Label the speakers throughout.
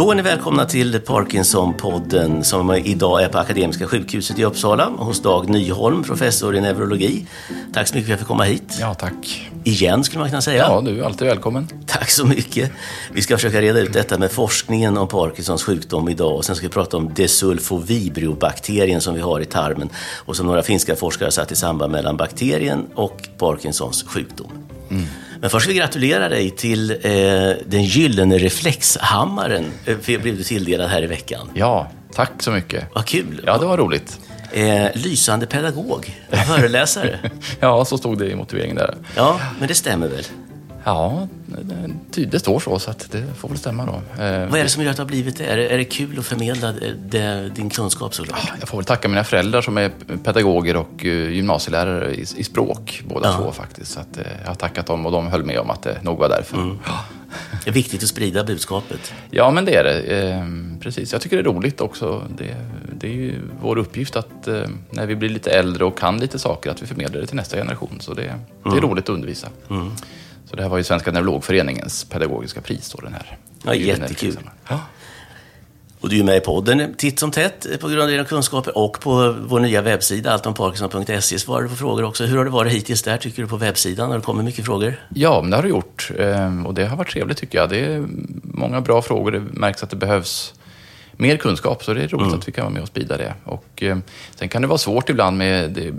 Speaker 1: Då är ni välkomna till Parkinson-podden som idag är på Akademiska sjukhuset i Uppsala hos Dag Nyholm, professor i neurologi. Tack så mycket för att jag fick komma hit.
Speaker 2: Ja, tack.
Speaker 1: Igen skulle man kunna säga.
Speaker 2: Ja, du är alltid välkommen.
Speaker 1: Tack så mycket. Vi ska försöka reda ut detta med forskningen om Parkinsons sjukdom idag och sen ska vi prata om desulfovibriobakterien som vi har i tarmen och som några finska forskare satt i samband mellan bakterien och Parkinsons sjukdom. Mm. Men först vill vi gratulera dig till eh, den gyllene reflexhammaren. Eh, blev du tilldelad här i veckan.
Speaker 2: Ja, tack så mycket.
Speaker 1: Vad kul.
Speaker 2: Ja, det var roligt.
Speaker 1: Eh, lysande pedagog, föreläsare.
Speaker 2: ja, så stod det i motiveringen där.
Speaker 1: Ja, men det stämmer väl?
Speaker 2: Ja, det står så, så att det får väl stämma då.
Speaker 1: Eh, Vad är det som gör att det har blivit det? Är det, är det kul att förmedla det, din kunskap såklart?
Speaker 2: Jag får väl tacka mina föräldrar som är pedagoger och eh, gymnasielärare i, i språk, båda ja. två faktiskt. Så att, eh, jag har tackat dem och de höll med om att det nog var därför. Mm.
Speaker 1: Det är viktigt att sprida budskapet.
Speaker 2: Ja, men det är det. precis. Jag tycker det är roligt också. Det, det är ju vår uppgift att när vi blir lite äldre och kan lite saker, att vi förmedlar det till nästa generation. Så det, det är mm. roligt att undervisa. Mm. Så det här var ju Svenska Neurologföreningens pedagogiska pris då, den här.
Speaker 1: Ja, jättekul. Ja. Och du är med i podden titt som tätt på grund av dina kunskaper och på vår nya webbsida alltomparkinson.se svarar du på frågor också. Hur har det varit hittills där tycker du på webbsidan? Har det kommit mycket frågor?
Speaker 2: Ja, det har det gjort ehm, och det har varit trevligt tycker jag. Det är många bra frågor. Det märks att det behövs mer kunskap så det är roligt mm. att vi kan vara med och sprida det. Och, eh, sen kan det vara svårt ibland med det,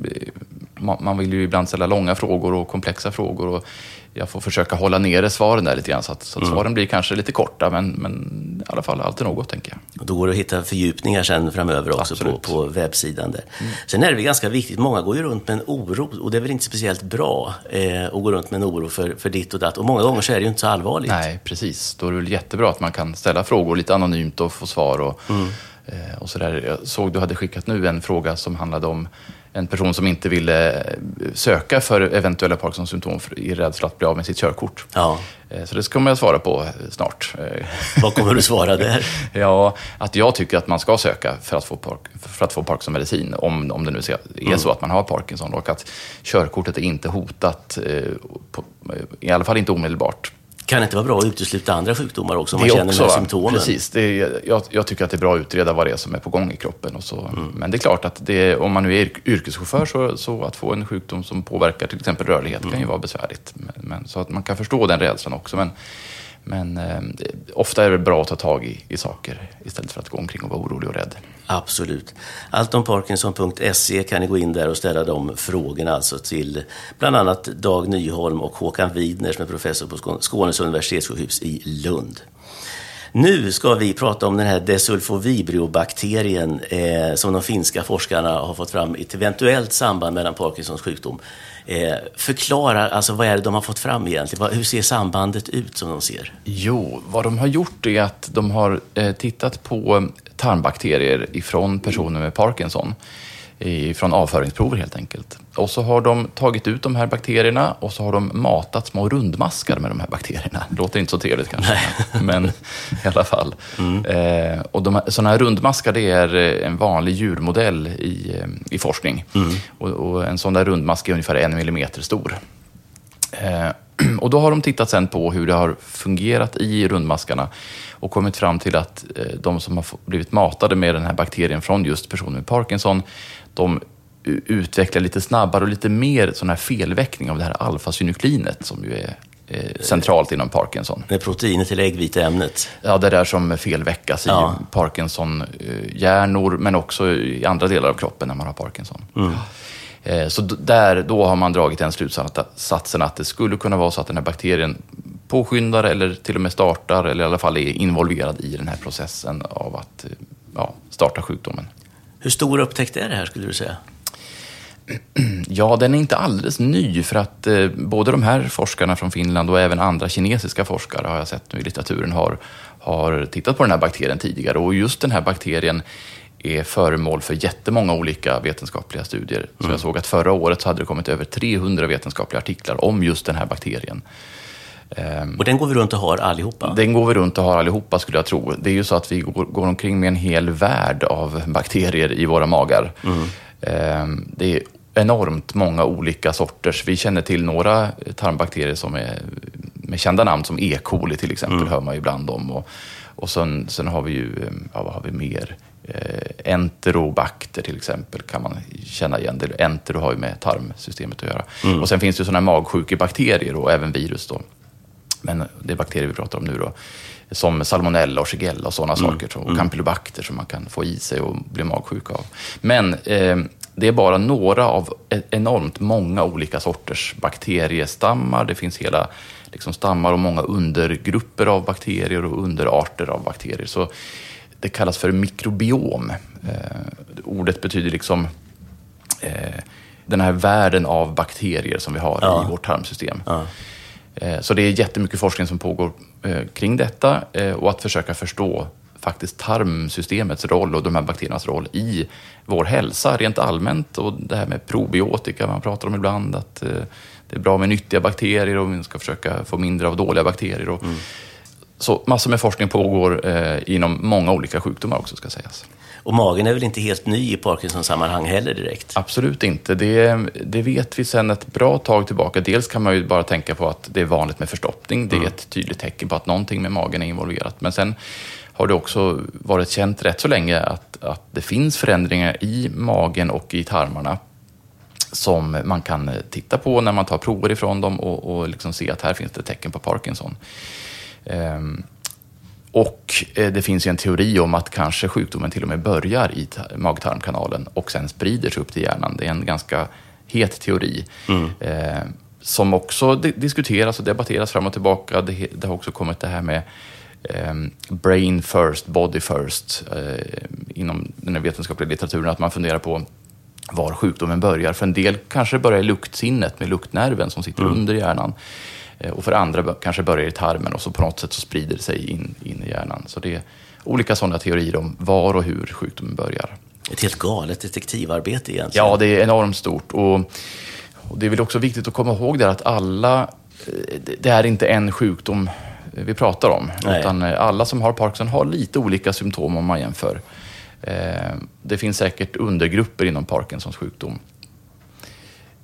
Speaker 2: man vill ju ibland ställa långa frågor och komplexa frågor. Och jag får försöka hålla nere svaren där lite grann så att, så att mm. svaren blir kanske lite korta, men, men i alla fall alltid något, tänker jag.
Speaker 1: Och då går det att hitta fördjupningar sen framöver också på, på webbsidan där. Mm. Sen är det ganska viktigt, många går ju runt med en oro och det är väl inte speciellt bra eh, att gå runt med en oro för, för ditt och datt. Och många gånger så är det ju inte så allvarligt.
Speaker 2: Nej, precis. Då är det väl jättebra att man kan ställa frågor lite anonymt och få svar. Och, mm. eh, och så där. Jag såg du hade skickat nu en fråga som handlade om en person som inte ville eh, söka för eventuella Parkinsons symptom i rädsla att bli av med sitt körkort. Ja. Eh, så det ska jag svara på eh, snart.
Speaker 1: Vad kommer du svara där?
Speaker 2: ja, att jag tycker att man ska söka för att få, för att få Parkinson-medicin, om, om det nu är mm. så att man har Parkinson. Och att körkortet är inte hotat, i alla fall inte omedelbart
Speaker 1: kan det inte vara bra att utesluta andra sjukdomar också om man känner också, symptomen?
Speaker 2: Precis. Är, jag, jag, tycker att det är bra att utreda vad det är som är på gång i kroppen. Och så. Mm. Men det är klart att det, om man nu är yrkeschaufför så, så att få en sjukdom som påverkar till exempel rörlighet mm. kan ju vara besvärligt. Men, men, så att man kan förstå den rädslan också. Men, men eh, ofta är det bra att ta tag i, i saker istället för att gå omkring och vara orolig och rädd.
Speaker 1: Absolut. Alltomparkinson.se kan ni gå in där och ställa de frågorna alltså till bland annat Dag Nyholm och Håkan Widner som är professor på Skånes universitetssjukhus i Lund. Nu ska vi prata om den här desulfovibriobakterien eh, som de finska forskarna har fått fram ett eventuellt samband mellan Parkinsons sjukdom. Eh, förklara, alltså vad är det de har fått fram egentligen? Hur ser sambandet ut som de ser?
Speaker 2: Jo, vad de har gjort är att de har eh, tittat på tarmbakterier ifrån personer med Parkinson från avföringsprover helt enkelt. Och så har de tagit ut de här bakterierna och så har de matat små rundmaskar med de här bakterierna. Det låter inte så trevligt kanske, men i alla fall. Mm. Eh, och de, sådana här rundmaskar det är eh, en vanlig djurmodell i, eh, i forskning. Mm. Och, och, en sån där rundmask är ungefär en millimeter stor. Eh, och då har de tittat sen på hur det har fungerat i rundmaskarna och kommit fram till att de som har blivit matade med den här bakterien från just personer med Parkinson, de utvecklar lite snabbare och lite mer sån här felväckning av det här alfasynuklinet som ju är eh, centralt inom Parkinson.
Speaker 1: Det är proteinet i äggviteämnet?
Speaker 2: Ja, det där som felväckas ja. i Parkinson-hjärnor, men också i andra delar av kroppen när man har Parkinson. Mm. Eh, så där, då har man dragit den slutsatsen att det skulle kunna vara så att den här bakterien påskyndar eller till och med startar, eller i alla fall är involverad i den här processen av att eh, ja, starta sjukdomen.
Speaker 1: Hur stor upptäckt är det här skulle du säga?
Speaker 2: Ja, den är inte alldeles ny för att eh, både de här forskarna från Finland och även andra kinesiska forskare har jag sett nu i litteraturen har, har tittat på den här bakterien tidigare och just den här bakterien är föremål för jättemånga olika vetenskapliga studier. Mm. Så jag såg att förra året så hade det kommit över 300 vetenskapliga artiklar om just den här bakterien.
Speaker 1: Ehm, och den går vi runt och har allihopa?
Speaker 2: Den går vi runt och har allihopa skulle jag tro. Det är ju så att vi går, går omkring med en hel värld av bakterier i våra magar. Mm. Ehm, det är enormt många olika sorters. Vi känner till några tarmbakterier som är med kända namn som E. coli till exempel, mm. hör man ibland om. Och, Och sen, sen har vi ju, eh, ja, vad har vi mer? Eh, enterobakter till exempel kan man känna igen. Det. Entero har ju med tarmsystemet att göra. Mm. Och sen finns det sådana magsjukebakterier och även virus då. Men det är bakterier vi pratar om nu då. Som salmonella och shigella och sådana mm. saker. Och mm. campylobacter som man kan få i sig och bli magsjuk av. Men eh, det är bara några av e-, enormt många olika sorters bakteriestammar. Det finns hela liksom, stammar och många undergrupper av bakterier och underarter av bakterier. Så det kallas för mikrobiom. Eh, ordet betyder liksom eh, den här världen av bakterier som vi har ja. i vårt tarmsystem. Ja. Eh, så det är jättemycket forskning som pågår eh, kring detta eh, och att försöka förstå faktiskt tarmsystemets roll och de här bakteriernas roll i vår hälsa rent allmänt och det här med probiotika man pratar om ibland, att det är bra med nyttiga bakterier och vi ska försöka få mindre av dåliga bakterier. Och, mm. Så massor med forskning pågår inom många olika sjukdomar också ska sägas.
Speaker 1: Och magen är väl inte helt ny i Parkinson-sammanhang heller direkt?
Speaker 2: Absolut inte. Det, det, vet vi sedan ett bra tag tillbaka. Dels kan man ju bara tänka på att det är vanligt med förstoppning. Det är mm. ett tydligt tecken på att någonting med magen är involverat. Men sen har det också varit känt rätt så länge att, att det finns förändringar i magen och i tarmarna som man kan titta på när man tar prover ifrån dem och, och liksom se att här finns det tecken på Parkinson. Um, och eh, det finns ju en teori om att kanske sjukdomen till och med börjar i mag-tarmkanalen och sen sprider sig upp till hjärnan. Det är en ganska het teori. Mm. Eh, som också diskuteras och debatteras fram och tillbaka. Det, det har också kommit det här med eh, brain first, body first eh, inom den vetenskapliga litteraturen. Att man funderar på var sjukdomen börjar. För en del kanske det börjar i luktsinnet med luktnerven som sitter mm. under hjärnan. Eh, och för andra kanske börjar i tarmen och så på något sätt så sprider det sig in, in i hjärnan. Så det är olika sådana teorier om var och hur sjukdomen börjar.
Speaker 1: Ett helt galet detektivarbete egentligen.
Speaker 2: Ja, det är enormt stort. Och, och det är väl också viktigt att komma ihåg där att alla, eh, det är inte en sjukdom vi pratar om. Nej. Utan eh, alla som har Parkinson har lite olika symptom om man jämför. Det finns säkert undergrupper inom Parkinsons sjukdom.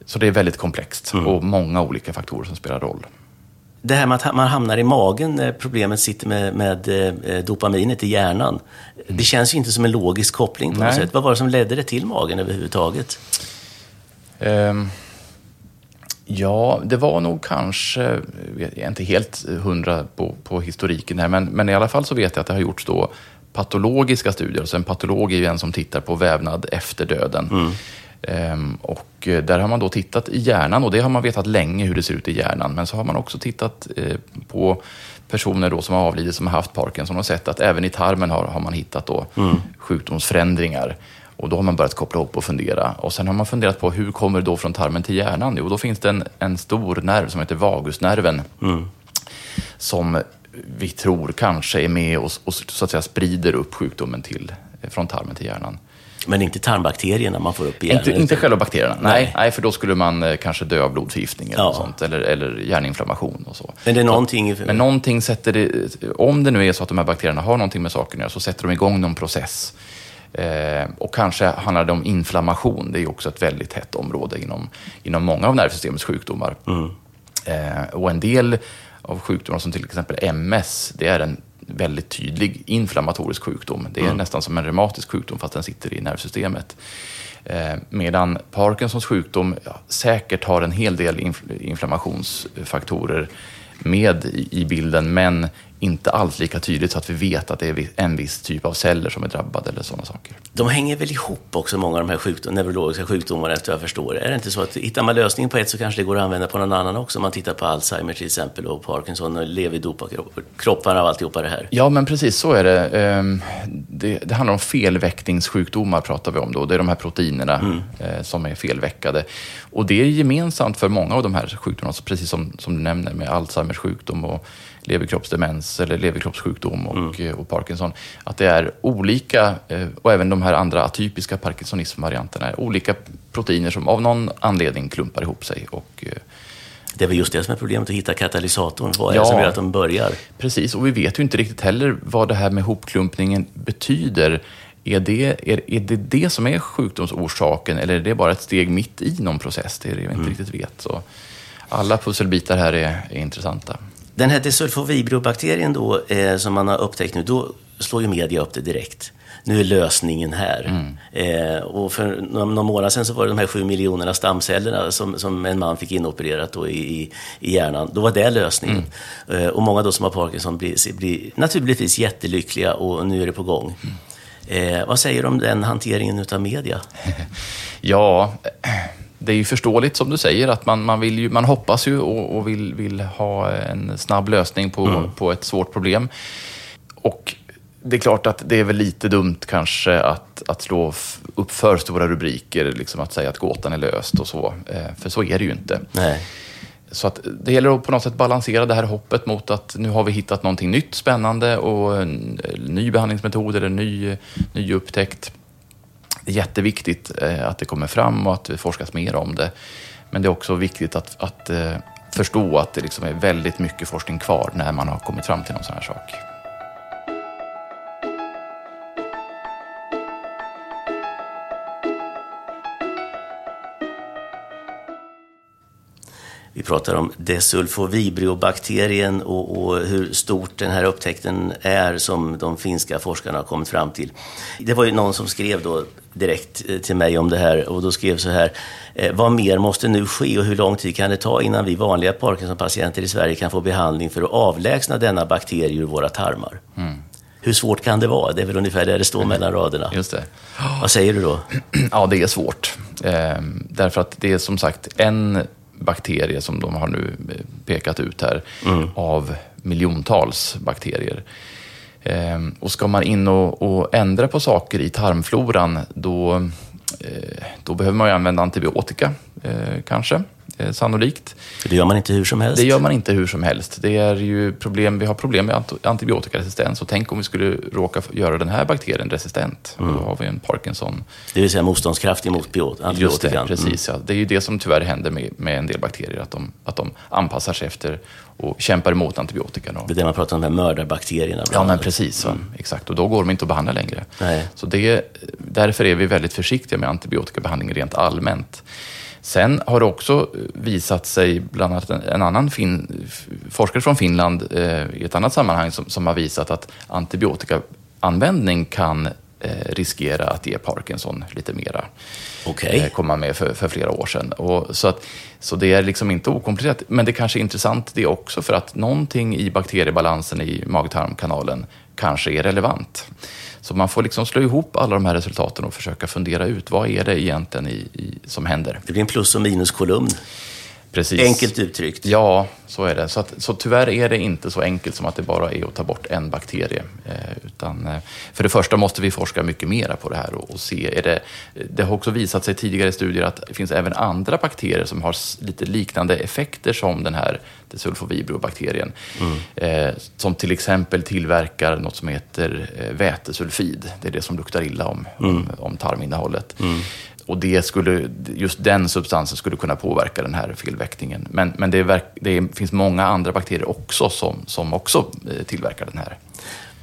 Speaker 2: Så det är väldigt komplext mm. och många olika faktorer som spelar roll
Speaker 1: det här med att man hamnar i magen när problemet sitter med, med eh, dopaminet i hjärnan. Det känns ju inte som en logisk koppling på Nej. något sätt. Vad var det som ledde det till magen överhuvudtaget? Um,
Speaker 2: ja, det var nog kanske, jag är inte helt hundra på, på historiken här, men, men i alla fall så vet jag att det har gjorts då patologiska studier. Så en patolog är ju en som tittar på vävnad efter döden. Mm. Ehm, och eh, där har man då tittat i hjärnan och det har man vetat länge hur det ser ut i hjärnan. Men så har man också tittat eh, på personer då som har avlidit som har haft Parkinson och sett att även i tarmen har, har man hittat då mm. sjukdomsförändringar. Och då har man börjat koppla upp och fundera. Och sen har man funderat på hur kommer det då från tarmen till hjärnan? Jo, då finns det en, en stor nerv som heter vagusnerven. Mm. Som vi tror kanske är med och, och så att säga sprider upp sjukdomen till, från tarmen till hjärnan.
Speaker 1: Men inte tarmbakterierna man får upp i hjärnan?
Speaker 2: Inte, inte själva bakterierna, nej. nej. för då skulle man eh, kanske dö av blodförgiftning eller, ja. sånt, eller, eller hjärninflammation och så.
Speaker 1: Men det är någonting...
Speaker 2: Så, men någonting sätter det, om det nu är så att de här bakterierna har någonting med saken att göra, så sätter de igång någon process. Eh, och kanske handlar det om inflammation, det är också ett väldigt hett område inom, inom många av nervsystemets sjukdomar. Mm. Eh, och en del av sjukdomar som till exempel MS, det är en väldigt tydlig inflammatorisk sjukdom. Det är mm. nästan som en reumatisk sjukdom fast den sitter i nervsystemet. Eh, medan Parkinsons sjukdom ja, säkert har en hel del infl inflammationsfaktorer med i bilden, men inte alls lika tydligt så att vi vet att det är en viss typ av celler som är drabbade eller sådana saker.
Speaker 1: De hänger väl ihop också, många av de här sjukdom, neurologiska sjukdomarna efter vad jag förstår. Är det inte så att hittar man lösningen på ett så kanske det går att använda på någon annan också? Om man tittar på Alzheimer till exempel och Parkinson och leverdopa-kropparna och alltihopa det här.
Speaker 2: Ja, men precis så är det. Ehm, det, det handlar om felväckningssjukdomar pratar vi om då. Det är de här proteinerna mm. Eh, som är felväckade. Och det är gemensamt för många av de här sjukdomarna, precis som, som du nämner med Alzheimers sjukdom och leverkroppsdemens eller leverkroppssjukdom och, mm. Eh, och Parkinson. Att det är olika, eh, och även de här andra atypiska parkinsonismvarianterna, olika proteiner som av någon anledning klumpar ihop sig. Och, eh,
Speaker 1: det är väl just det som är problemet, att hitta katalysatorn. Vad är ja, det som gör att de börjar?
Speaker 2: Precis, och vi vet ju inte riktigt heller vad det här med hopklumpningen betyder. Är det, är, är det det som är sjukdomsorsaken eller är det bara ett steg mitt i någon process? Det är det vi inte mm. riktigt vet. Så alla pusselbitar här är, är intressanta.
Speaker 1: Den här desulfovibrobakterien då, eh, som man har upptäckt nu, då slår ju media upp det direkt. Nu är lösningen här. Mm. Eh, och för några, några månader sedan så var det de här sju miljonerna stamcellerna som, som en man fick inopererat då i, i hjärnan. Då var det lösningen. Mm. Eh, och många då som har Parkinson blir, blir naturligtvis jättelyckliga och nu är det på gång. Mm. Eh, vad säger du om den hanteringen utav media?
Speaker 2: ja, det är ju förståeligt som du säger att man, man, vill ju, man hoppas ju och, och vill, vill ha en snabb lösning på, mm. på ett svårt problem. Och det är klart att det är väl lite dumt kanske att, att slå upp för stora rubriker, liksom att säga att gåtan är löst och så. Eh, för så är det ju inte.
Speaker 1: Nej.
Speaker 2: Så att det gäller att på något sätt balansera det här hoppet mot att nu har vi hittat någonting nytt, spännande och ny behandlingsmetod eller ny, ny upptäckt. Det är jätteviktigt eh, att det kommer fram och att det forskas mer om det. Men det är också viktigt att, att eh, förstå att det liksom är väldigt mycket forskning kvar när man har kommit fram till någon sån här sak.
Speaker 1: Vi pratar om desulfovibriobakterien och, och, hur stort den här upptäckten är som de finska forskarna har kommit fram till. Det var ju någon som skrev då direkt eh, till mig om det här och då skrev så här. Eh, vad mer måste nu ske och hur lång tid kan det ta innan vi vanliga Parkinson-patienter i Sverige kan få behandling för att avlägsna denna bakterie ur våra tarmar? Mm. Hur svårt kan det vara? Det är väl ungefär där det står mellan raderna.
Speaker 2: Just det.
Speaker 1: Vad säger du då?
Speaker 2: Ja, det är svårt. Ehm, därför att det är som sagt en bakterie som de har nu pekat ut här, mm. av miljontals bakterier. Ehm, och ska man in och, och, ändra på saker i tarmfloran, då, eh, då behöver man ju använda antibiotika, eh, kanske. Eh, sannolikt.
Speaker 1: det gör man inte hur som helst?
Speaker 2: Det gör man inte hur som helst. Det är ju problem, vi har problem med antibiotikaresistens och tänk om vi skulle råka göra den här bakterien resistent. Mm. Då har vi en Parkinson.
Speaker 1: Det vill säga motståndskraftig mot antibiotika?
Speaker 2: Just det, precis. Mm. Ja. Det är ju det som tyvärr händer med, med en del bakterier, att de, att de anpassar sig efter och kämpar emot antibiotika. Då.
Speaker 1: Det är det man pratar om, de här mördarbakterierna?
Speaker 2: Ja, men precis. Mm. Exakt, och då går de inte att behandla längre. Nej. Så det, därför är vi väldigt försiktiga med antibiotikabehandling rent allmänt. Sen har det också visat sig, bland annat en, annan fin, forskare från Finland eh, i ett annat sammanhang, som, som har visat att antibiotikaanvändning kan eh, riskera att ge Parkinson lite mera.
Speaker 1: Okay.
Speaker 2: Eh, komma med för, för, flera år sedan. Och, så, att, så det är liksom inte okomplicerat, men det kanske är intressant det också för att någonting i bakteriebalansen i mag-tarmkanalen kanske är relevant. Så man får liksom slå ihop alla de här resultaten och försöka fundera ut vad är det egentligen i, i, som händer.
Speaker 1: Det blir en plus och minuskolumn.
Speaker 2: Precis.
Speaker 1: Enkelt uttryckt.
Speaker 2: Ja, så är det. Så, att, så tyvärr är det inte så enkelt som att det bara är att ta bort en bakterie. Eh, utan, eh, för det första måste vi forska mycket mera på det här och, och, se. Är det, det har också visat sig tidigare studier att det finns även andra bakterier som har lite liknande effekter som den här sulfovibrobakterien. Mm. Eh, som till exempel tillverkar något som heter eh, vätesulfid. Det är det som luktar illa om, mm. om, om tarminnehållet. Mm och det skulle, just den substansen skulle kunna påverka den här felväckningen. Men, men det, verk, det finns många andra bakterier också som, som också eh, tillverkar den här.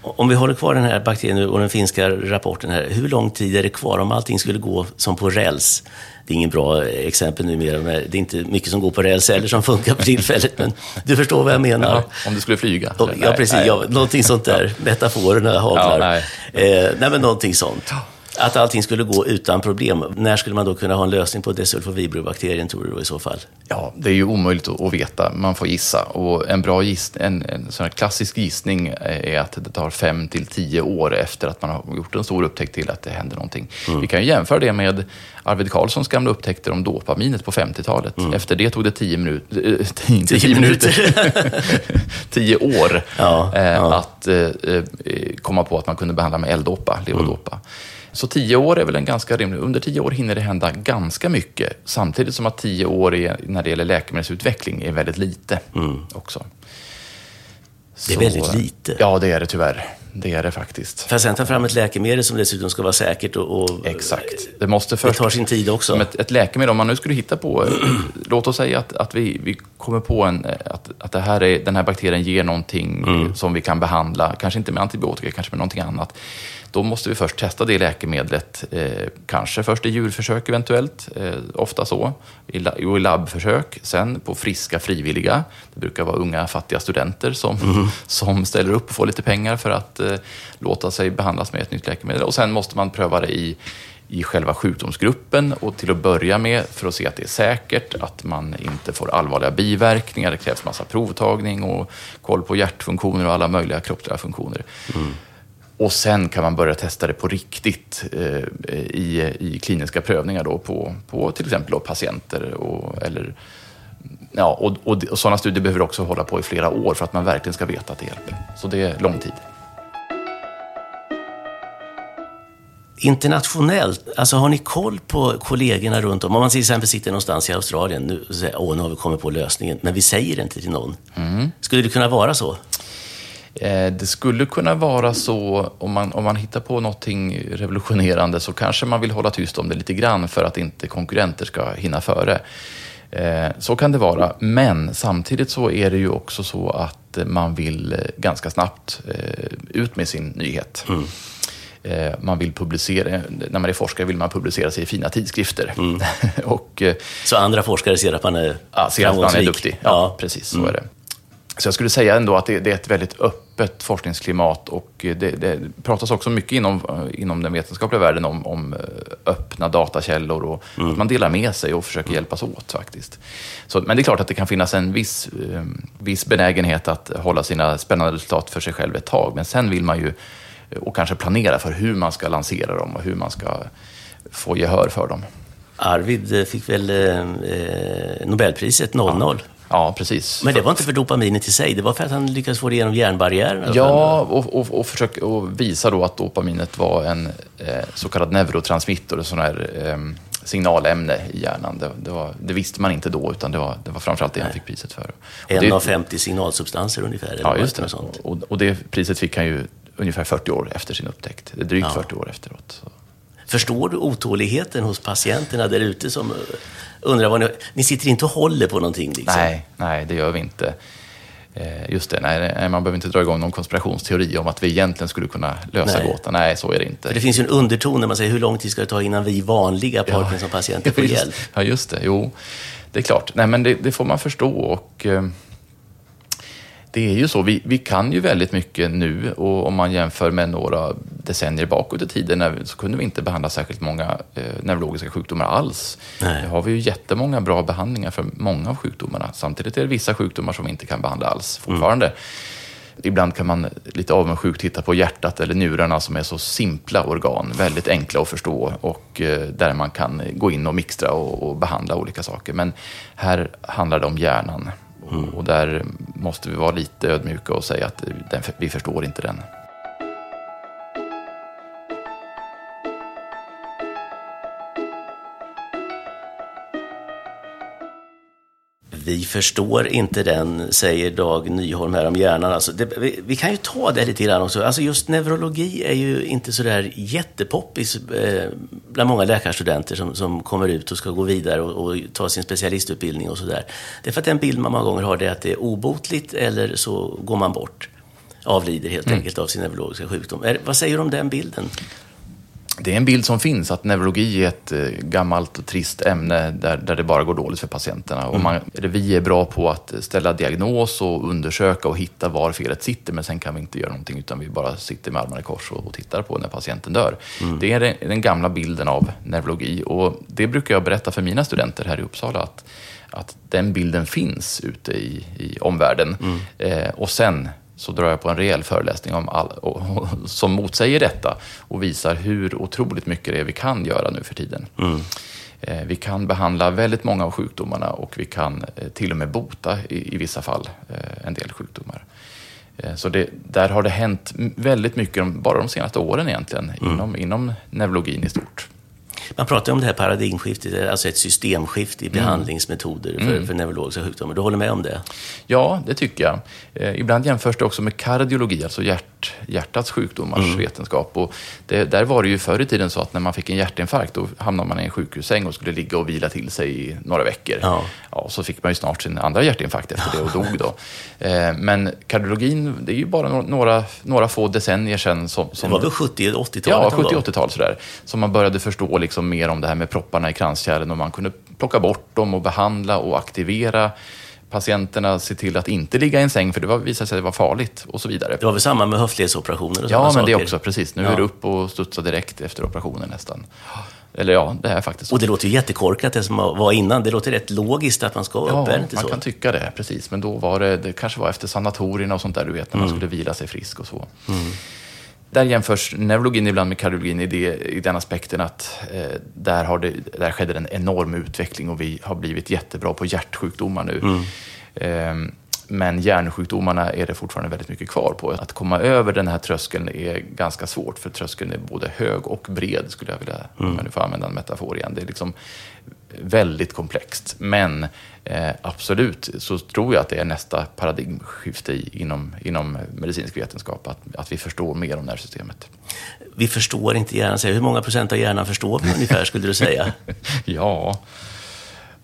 Speaker 1: Om vi håller kvar den här bakterien och den finska rapporten här, hur lång tid är det kvar om allting skulle gå som på räls? Det är ingen bra exempel numera, det är inte mycket som går på räls eller som funkar på tillfället, men du förstår vad jag menar. Ja,
Speaker 2: om du skulle flyga?
Speaker 1: Ja, precis. Nej. Ja, någonting sånt där. Metaforerna haglar. Ja, nej. Eh, nej, men någonting sånt. Att allting skulle gå utan problem. När skulle man då kunna ha en lösning på desulfovibrobakterien tror du då i så fall?
Speaker 2: Ja, det är ju omöjligt att veta. Man får gissa. Och en bra giss, en, en sån klassisk gissning är att det tar fem till tio år efter att man har gjort en stor upptäckt till att det händer någonting. Mm. Vi kan ju jämföra det med Arvid Carlssons gamla upptäckter om dopaminet på 50-talet. Mm. Efter det tog det tio, minut, äh, tio, tio minuter, tio år ja, äh, ja. att äh, komma på att man kunde behandla med L-dopa, levodopa. Mm. Så tio år är väl en ganska rimlig... Under tio år hinner det hända ganska mycket. Samtidigt som att tio år är, när det gäller läkemedelsutveckling är väldigt lite mm. också.
Speaker 1: Det är väldigt lite.
Speaker 2: Ja, det är det tyvärr. Det är det faktiskt.
Speaker 1: För att sen ta fram ett läkemedel som dessutom ska vara säkert och... och
Speaker 2: Exakt. Det, måste först,
Speaker 1: det tar sin tid också.
Speaker 2: Ett, ett läkemedel, om man nu skulle hitta på... låt oss säga att, att vi, vi kommer på en, att, att det här är, den här bakterien ger någonting mm. som vi kan behandla, kanske inte med antibiotika, kanske med någonting annat. Då måste vi först testa det läkemedlet, eh, kanske först i djurförsök eventuellt, eh, ofta så, i, i labbförsök, sen på friska frivilliga. Det brukar vara unga fattiga studenter som, mm. som ställer upp och får lite pengar för att eh, låta sig behandlas med ett nytt läkemedel. Och sen måste man pröva det i i själva sjukdomsgruppen och till att börja med för att se att det är säkert, att man inte får allvarliga biverkningar. Det krävs massa provtagning och koll på hjärtfunktioner och alla möjliga kroppsliga funktioner. Mm. Och sen kan man börja testa det på riktigt eh, i, i kliniska prövningar då på, på till exempel då patienter. Och, eller, ja, och, och, och sådana studier behöver också hålla på i flera år för att man verkligen ska veta att det hjälper. Så det är lång tid.
Speaker 1: Internationellt, alltså har ni koll på kollegorna runt om? Om man till exempel sitter någonstans i Australien nu och säger åh, nu har vi kommit på lösningen, men vi säger det inte till någon. Mm. Skulle det kunna vara så?
Speaker 2: Eh, det skulle kunna vara så, om man, om man hittar på någonting revolutionerande så kanske man vill hålla tyst om det lite grann för att inte konkurrenter ska hinna före. Eh, så kan det vara, men samtidigt så är det ju också så att man vill eh, ganska snabbt ut med sin nyhet. Mm. Man vill publicera, när man är forskare vill man publicera sig i fina tidskrifter. Mm.
Speaker 1: och, så andra forskare ser att man är
Speaker 2: ja, ser att man är duktig? Ja, ja. precis så mm. är det. Så jag skulle säga ändå att det, det, är ett väldigt öppet forskningsklimat och det, det, pratas också mycket inom, inom den vetenskapliga världen om, om eh, öppna datakällor och mm. att man delar med sig och försöker hjälpas åt faktiskt. Så, men det är klart att det kan finnas en viss, eh, viss benägenhet att hålla sina spännande resultat för sig själv ett tag, men sen vill man ju eh, och kanske planera för hur man ska lansera dem och hur man ska få gehör för dem.
Speaker 1: Arvid fick väl eh, Nobelpriset 00? Ja.
Speaker 2: Ja, precis.
Speaker 1: Men det var inte för dopaminet i sig, det var för att han lyckades få det genom hjärnbarriären?
Speaker 2: Ja, och, och, och, försöka, och visa då att dopaminet var en eh, så kallad neurotransmitter, en sån här eh, signalämne i hjärnan. Det, det, var, det, visste man inte då, utan det var, det var framförallt det han fick priset för.
Speaker 1: en
Speaker 2: det,
Speaker 1: av 50 signalsubstanser ungefär?
Speaker 2: Ja, just det. Och, och det priset fick han ju ungefär 40 år efter sin upptäckt. Drygt ja. 40 år efteråt. Så.
Speaker 1: Förstår du otåligheten hos patienterna där ute som undrar vad ni... Ni sitter inte och håller på någonting? Liksom.
Speaker 2: Nej, nej, det gör vi inte. Eh, just det, nej, man behöver inte dra igång någon konspirationsteori om att vi egentligen skulle kunna lösa nej. gåtan. Nej, så är det inte.
Speaker 1: För det finns ju en underton när man säger hur lång tid ska det ta innan vi vanliga Parkinson-patienter får hjälp?
Speaker 2: Ja, just det. Jo, det är klart. Nej, men det, det får man förstå. och... Det är ju så, vi, vi kan ju väldigt mycket nu och om man jämför med några decennier bakåt i tiden så kunde vi inte behandla särskilt många eh, neurologiska sjukdomar alls. Nej. Nu har vi ju jättemånga bra behandlingar för många av sjukdomarna. Samtidigt är det vissa sjukdomar som vi inte kan behandla alls fortfarande. Mm. Ibland kan man lite avundsjukt titta på hjärtat eller njurarna som är så simpla organ, väldigt enkla att förstå och eh, där man kan gå in och mixtra och, och behandla olika saker. Men här handlar det om hjärnan Mm. Och där måste vi vara lite ödmjuka och säga att den, vi förstår inte den.
Speaker 1: Vi förstår inte den, säger Dag Nyholm här om hjärnan. Alltså det, vi, vi, kan ju ta det lite grann också. Alltså just neurologi är ju inte sådär jättepoppis eh, bland många läkarstudenter som, som kommer ut och ska gå vidare och, och ta sin specialistutbildning och sådär. Det är för att den bild man många gånger har det är att det är obotligt eller så går man bort. Avlider helt mm. enkelt av sin neurologiska sjukdom. Är, vad säger du om den bilden?
Speaker 2: Det är en bild som finns att neurologi är ett eh, gammalt och trist ämne där, där det bara går dåligt för patienterna. Mm. Och man, vi är bra på att ställa diagnos och undersöka och hitta var felet sitter men sen kan vi inte göra någonting utan vi bara sitter med armarna i kors och, och tittar på när patienten dör. Mm. Det är den, den, gamla bilden av neurologi och det brukar jag berätta för mina studenter här i Uppsala att, att den bilden finns ute i, i omvärlden. Mm. Eh, och sen så drar jag på en rejäl föreläsning om all, och, och, som motsäger detta och visar hur otroligt mycket det är vi kan göra nu för tiden. Mm. Eh, vi kan behandla väldigt många av sjukdomarna och vi kan eh, till och med bota i, i vissa fall eh, en del sjukdomar. Eh, så det, där har det hänt väldigt mycket bara de senaste åren egentligen mm. inom, inom neurologin i stort.
Speaker 1: Man pratar om det här paradigmskiftet, alltså ett systemskifte i mm. behandlingsmetoder för, mm. för neurologiska sjukdomar. Du håller med om det?
Speaker 2: Ja, det tycker jag. Eh, ibland jämförs det också med kardiologi, alltså hjärt, hjärtats sjukdomars mm. vetenskap. Och det, där var det ju förr i tiden så att när man fick en hjärtinfarkt då hamnade man i en sjukhussäng och skulle ligga och vila till sig i några veckor. Ja. Ja, så fick man ju snart sin andra hjärtinfarkt efter det och dog då. Eh, men kardiologin, det är ju bara några, några få decennier sedan som... som
Speaker 1: det var väl 70 80-talet?
Speaker 2: Ja, 70-80-tal sådär. Som man började förstå liksom mer om det här med propparna i kranskärlen och man kunde plocka bort dem och behandla och aktivera patienterna se till att inte ligga i en säng, för det var, visade sig att det var farligt och så vidare.
Speaker 1: Det var väl samma med höftledsoperationer? Och
Speaker 2: ja, men
Speaker 1: saker.
Speaker 2: det också, precis. Nu ja. är det upp och studsa direkt efter operationen nästan. Eller ja, det är faktiskt så.
Speaker 1: Och det låter ju jättekorkat det som var innan. Det låter rätt logiskt att man ska upp,
Speaker 2: ja,
Speaker 1: är inte
Speaker 2: man
Speaker 1: så?
Speaker 2: kan tycka det, precis. Men då var det, det kanske var efter sanatorierna och sånt där, du vet, när man mm. skulle vila sig frisk och så. Mm. Där jämförs neurologin ibland med kardiologin i, det, i den aspekten att eh, där, har det, där skedde en enorm utveckling och vi har blivit jättebra på hjärtsjukdomar nu. Mm. Eh, men hjärnsjukdomarna är det fortfarande väldigt mycket kvar på. Att komma över den här tröskeln är ganska svårt, för tröskeln är både hög och bred, skulle jag vilja, mm. om jag nu får använda en metafor igen. Det är liksom väldigt komplext. Men eh, absolut så tror jag att det är nästa paradigmskifte inom, inom medicinsk vetenskap, att, att vi förstår mer om nervsystemet.
Speaker 1: Vi förstår inte hjärnan. Hur många procent av hjärnan förstår vi ungefär, skulle du säga?
Speaker 2: ja...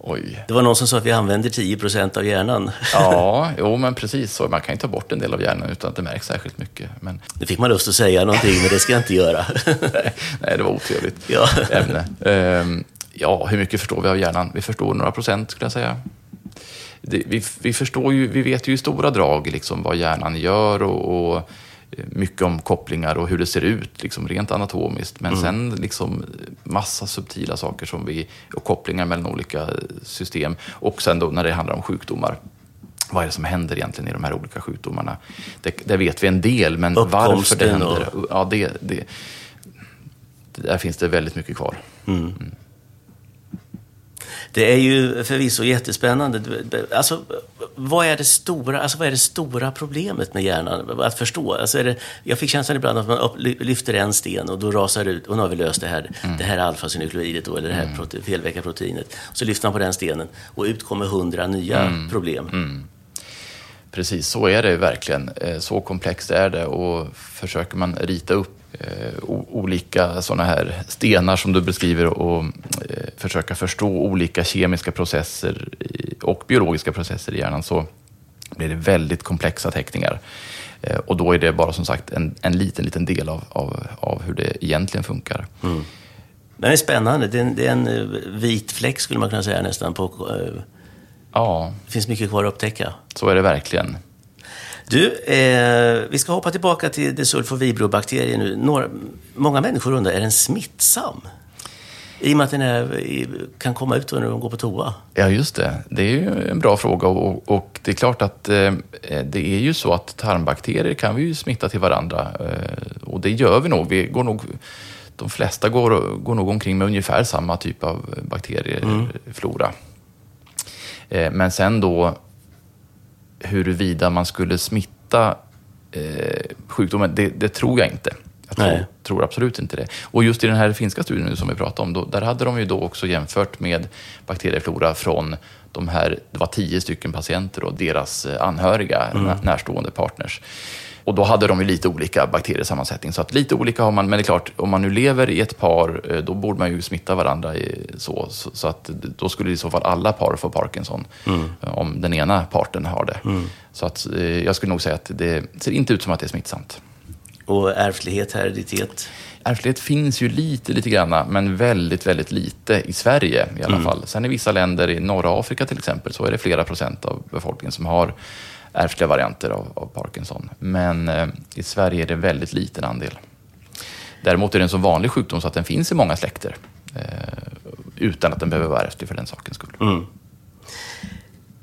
Speaker 2: Oj.
Speaker 1: Det var någon som sa att vi använder 10 procent av hjärnan.
Speaker 2: ja, jo men precis så. Man kan ju ta bort en del av hjärnan utan att det märks särskilt mycket. Men...
Speaker 1: Nu fick man lust att säga någonting, men det ska jag inte göra.
Speaker 2: nej, det var otrevligt ja. ämne. Um, ja, hur mycket förstår vi av hjärnan? Vi förstår några procent skulle jag säga. Det, vi, vi, förstår ju, vi vet ju i stora drag liksom vad hjärnan gör och, och mycket om kopplingar och hur det ser ut liksom rent anatomiskt. Men mm. sen liksom massa subtila saker som vi, och kopplingar mellan olika system. Och sen då när det handlar om sjukdomar. Vad är det som händer egentligen i de här olika sjukdomarna? Det, det vet vi en del, men varför det händer, ja, det, det, där finns det väldigt mycket kvar. Mm. Mm.
Speaker 1: Det är ju förvisso jättespännande. Alltså, vad är det stora, alltså, vad är det stora problemet med hjärnan? Att förstå. Alltså, är det, jag fick känslan ibland att man upp, lyfter en sten och då rasar det ut, och nu har vi löst det här, mm. det här alfasynukleidet eller det här mm. prote, felväckarproteinet. Så lyfter man på den stenen och ut kommer hundra nya mm. problem. Mm.
Speaker 2: Precis, så är det verkligen. Eh, så komplext är det och försöker man rita upp olika sådana här stenar som du beskriver och eh, försöka förstå olika kemiska processer och biologiska processer i hjärnan så blir det väldigt komplexa teckningar. Eh, och då är det bara som sagt en, en liten, liten del av, av, av hur det egentligen funkar. Mm.
Speaker 1: Det är spännande. Det är, en, det är, en, eh, vit fläck skulle man kunna säga nästan. på... Eh, ja. Det finns mycket kvar att upptäcka.
Speaker 2: Så är det verkligen.
Speaker 1: Du, eh, vi ska hoppa tillbaka till desulfovibrobakterien nu. Några, många människor undrar, är den smittsam? I och med att den är, kan komma ut när de går på toa.
Speaker 2: Ja, just det. Det är ju en bra fråga och, och det är klart att eh, det är ju så att tarmbakterier kan vi ju smitta till varandra. Eh, och det gör vi nog. Vi går nog de flesta går, går nog omkring med ungefär samma typ av bakterieflora. Mm. Eh, men sen då huruvida man skulle smitta eh, sjukdomen, det, det, tror jag inte. Jag tror, tror, absolut inte det. Och just i den här finska studien som vi pratade om, då, där hade de ju då också jämfört med bakterieflora från de här, det var tio stycken patienter och deras eh, anhöriga, mm. närstående partners. Och då hade de ju lite olika bakteriesammansättning. Så att lite olika har man, men det är klart, om man nu lever i ett par, eh, då borde man ju smitta varandra i, så, så, så, att då skulle i så fall alla par få Parkinson, mm. Eh, om den ena parten har det. Mm. Så att eh, jag skulle nog säga att det ser inte ut som att det är smittsamt.
Speaker 1: Och ärftlighet, hereditet?
Speaker 2: Ärftlighet finns ju lite, lite grann, men väldigt, väldigt lite i Sverige i alla mm. fall. Sen i vissa länder, i norra Afrika till exempel, så är det flera procent av befolkningen som har ärftliga varianter av, av Parkinson. Men eh, i Sverige är det en väldigt liten andel. Däremot är det en så vanlig sjukdom så att den finns i många släkter. Eh, utan att den behöver vara ärftlig för den sakens skull. Mm.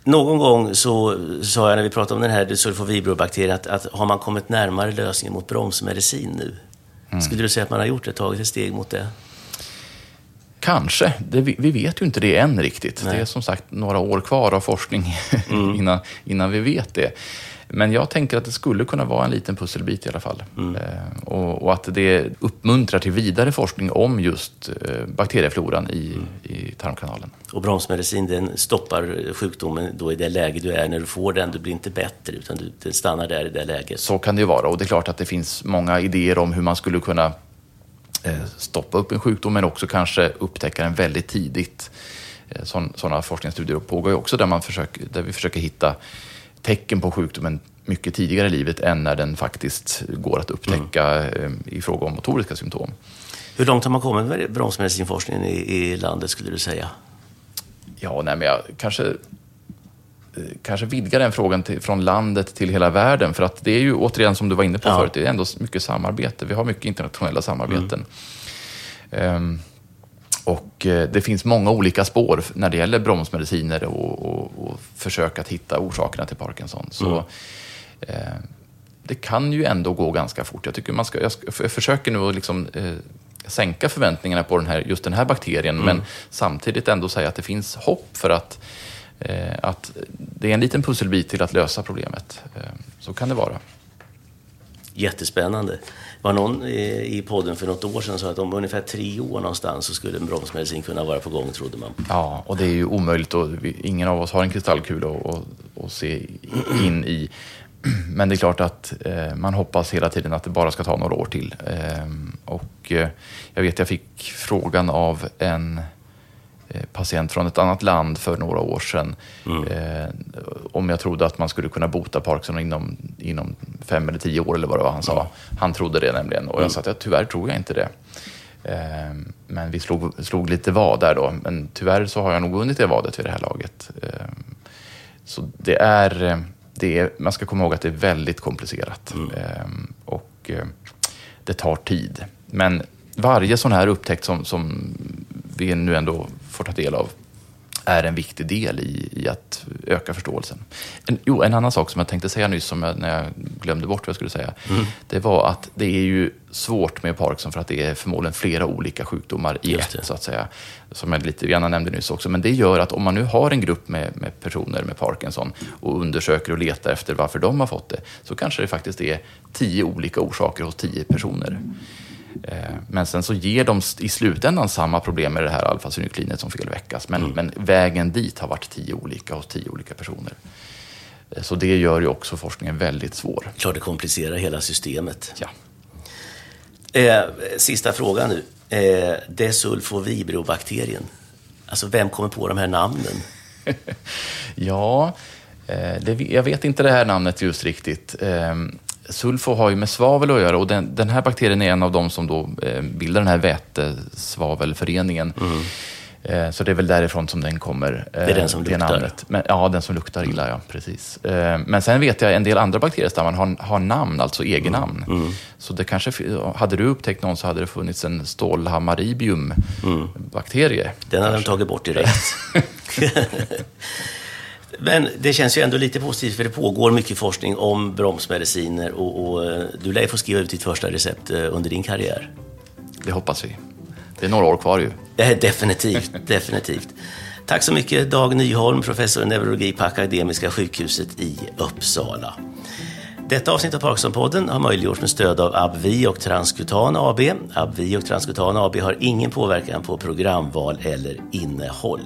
Speaker 1: Någon gång så sa jag när vi pratade om den här sulfovibrobakterien att, att har man kommit närmare lösningen mot bromsmedicin nu? Mm. Skulle du säga att man har gjort det, tagit ett steg mot det?
Speaker 2: Kanske. Det, vi vet ju inte det än riktigt. Nej. Det är som sagt några år kvar av forskning mm. innan, innan vi vet det. Men jag tänker att det skulle kunna vara en liten pusselbit i alla fall. Mm. Eh, och, och, att det uppmuntrar till vidare forskning om just eh, bakteriefloran i, mm. i tarmkanalen.
Speaker 1: Och bromsmedicin den stoppar sjukdomen då i det läge du är när du får den. Du blir inte bättre utan du, det stannar där i det läget.
Speaker 2: Så kan det ju vara och det är klart att det finns många idéer om hur man skulle kunna stoppa upp en sjukdom men också kanske upptäcka den väldigt tidigt. Eh, sådana forskningsstudier pågår ju också där, man försöker, där vi försöker hitta tecken på sjukdomen mycket tidigare i livet än när den faktiskt går att upptäcka mm. i fråga om motoriska symptom.
Speaker 1: Hur långt har man kommit med bromsmedicinforskningen i, i landet skulle du säga?
Speaker 2: Ja, nej, men jag kanske, eh, kanske vidgar den frågan till, från landet till hela världen. För att det är ju återigen som du var inne på ja. förut, det är ändå mycket samarbete. Vi har mycket internationella samarbeten. Mm. Um, och eh, det finns många olika spår när det gäller bromsmediciner och, och, och försök att hitta orsakerna till Parkinson. Så, mm. eh, det kan ju ändå gå ganska fort. Jag, tycker man ska, jag, ska, jag försöker nu att liksom, eh, sänka förväntningarna på den här, just den här bakterien, mm. men samtidigt ändå säga att det finns hopp för att, eh, att det är en liten pusselbit till att lösa problemet. Eh, så kan det vara.
Speaker 1: Jättespännande var någon i podden för något år sedan sa att om ungefär tre år någonstans så skulle en bromsmedicin kunna vara på gång, trodde man.
Speaker 2: Ja, och det är ju omöjligt och ingen av oss har en kristallkula att se in i. Men det är klart att eh, man hoppas hela tiden att det bara ska ta några år till. Eh, och eh, jag vet, jag fick frågan av en Eh, patient från ett annat land för några år sedan. Mm. Eh, om jag trodde att man skulle kunna bota Parkinson inom, inom fem eller tio år eller vad det var han sa. Mm. Han trodde det nämligen och jag mm. sa att jag, tyvärr tror jag inte det. Eh, men vi slog, slog lite vad där då. Men tyvärr så har jag nog vunnit det vadet vid det här laget. Eh, så det är, det är, man ska komma ihåg att det är väldigt komplicerat. Mm. Eh, och eh, det tar tid. Men varje sån här upptäckt som, som vi nu ändå får ta del av är en viktig del i, i att öka förståelsen. En, jo, en annan sak som jag tänkte säga nyss, som jag, när jag glömde bort vad jag skulle säga, mm. det var att det är ju svårt med Parkinson för att det är förmodligen flera olika sjukdomar i ett, så att säga. Som jag lite grann nämnde nyss också. Men det gör att om man nu har en grupp med, med personer med Parkinson och undersöker och letar efter varför de har fått det, så kanske det faktiskt är tio olika orsaker hos tio personer. Eh, men sen så ger de i slutändan samma problem med det här alfasynuklinet som felväckas. Men, mm. men vägen dit har varit tio olika hos tio olika personer. Eh, så det gör ju också forskningen väldigt svår.
Speaker 1: Klart det komplicerar hela systemet.
Speaker 2: Ja.
Speaker 1: Eh, sista frågan nu. Eh, Desulfovibrobakterien. Alltså vem kommer på de här namnen?
Speaker 2: ja, eh, det, jag vet inte det här namnet just riktigt. Eh, Sulfo har ju med svavel att göra och den, den här bakterien är en av de som då eh, bildar den här vätesvavelföreningen. Mm. Eh, så det är väl därifrån som den kommer.
Speaker 1: det är den som luktar? Namnet.
Speaker 2: Men, ja, den som luktar illa, ja. Precis. men sen vet jag en del andra bakteriestammar har, har namn, alltså egennamn. Mm. Mm. Så det kanske, hade du upptäckt någon så hade det funnits en stålhammaribium-bakterie. Mm.
Speaker 1: Den hade de tagit bort direkt. Men det känns ju ändå lite positivt för det pågår mycket forskning om bromsmediciner och, och eh, du lär få skriva ut ditt första recept eh, under din karriär.
Speaker 2: Det hoppas vi. Det är några år kvar ju.
Speaker 1: definitivt, definitivt. Tack så mycket Dag Nyholm, professor i neurologi på Akademiska sjukhuset i Uppsala. Detta avsnitt av Parkinson-podden har möjliggjorts med stöd av AbbVie och Transkutan AB. AbbVie och Transkutan AB har ingen påverkan på programval eller innehåll.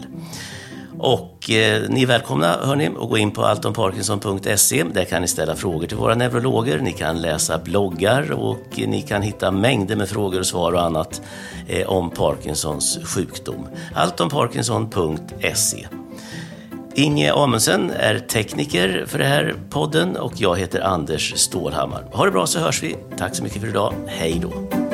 Speaker 1: Och eh, ni är välkomna hörni, att gå in på altonparkinson.se. Där kan ni ställa frågor till våra neurologer. Ni kan läsa bloggar och ni kan hitta mängder med frågor och svar och annat eh, om Parkinsons sjukdom. altonparkinson.se. Inge Amundsen är tekniker för den här podden och jag heter Anders Stålhammar. Ha det bra så hörs vi. Tack så mycket för idag. Hej då!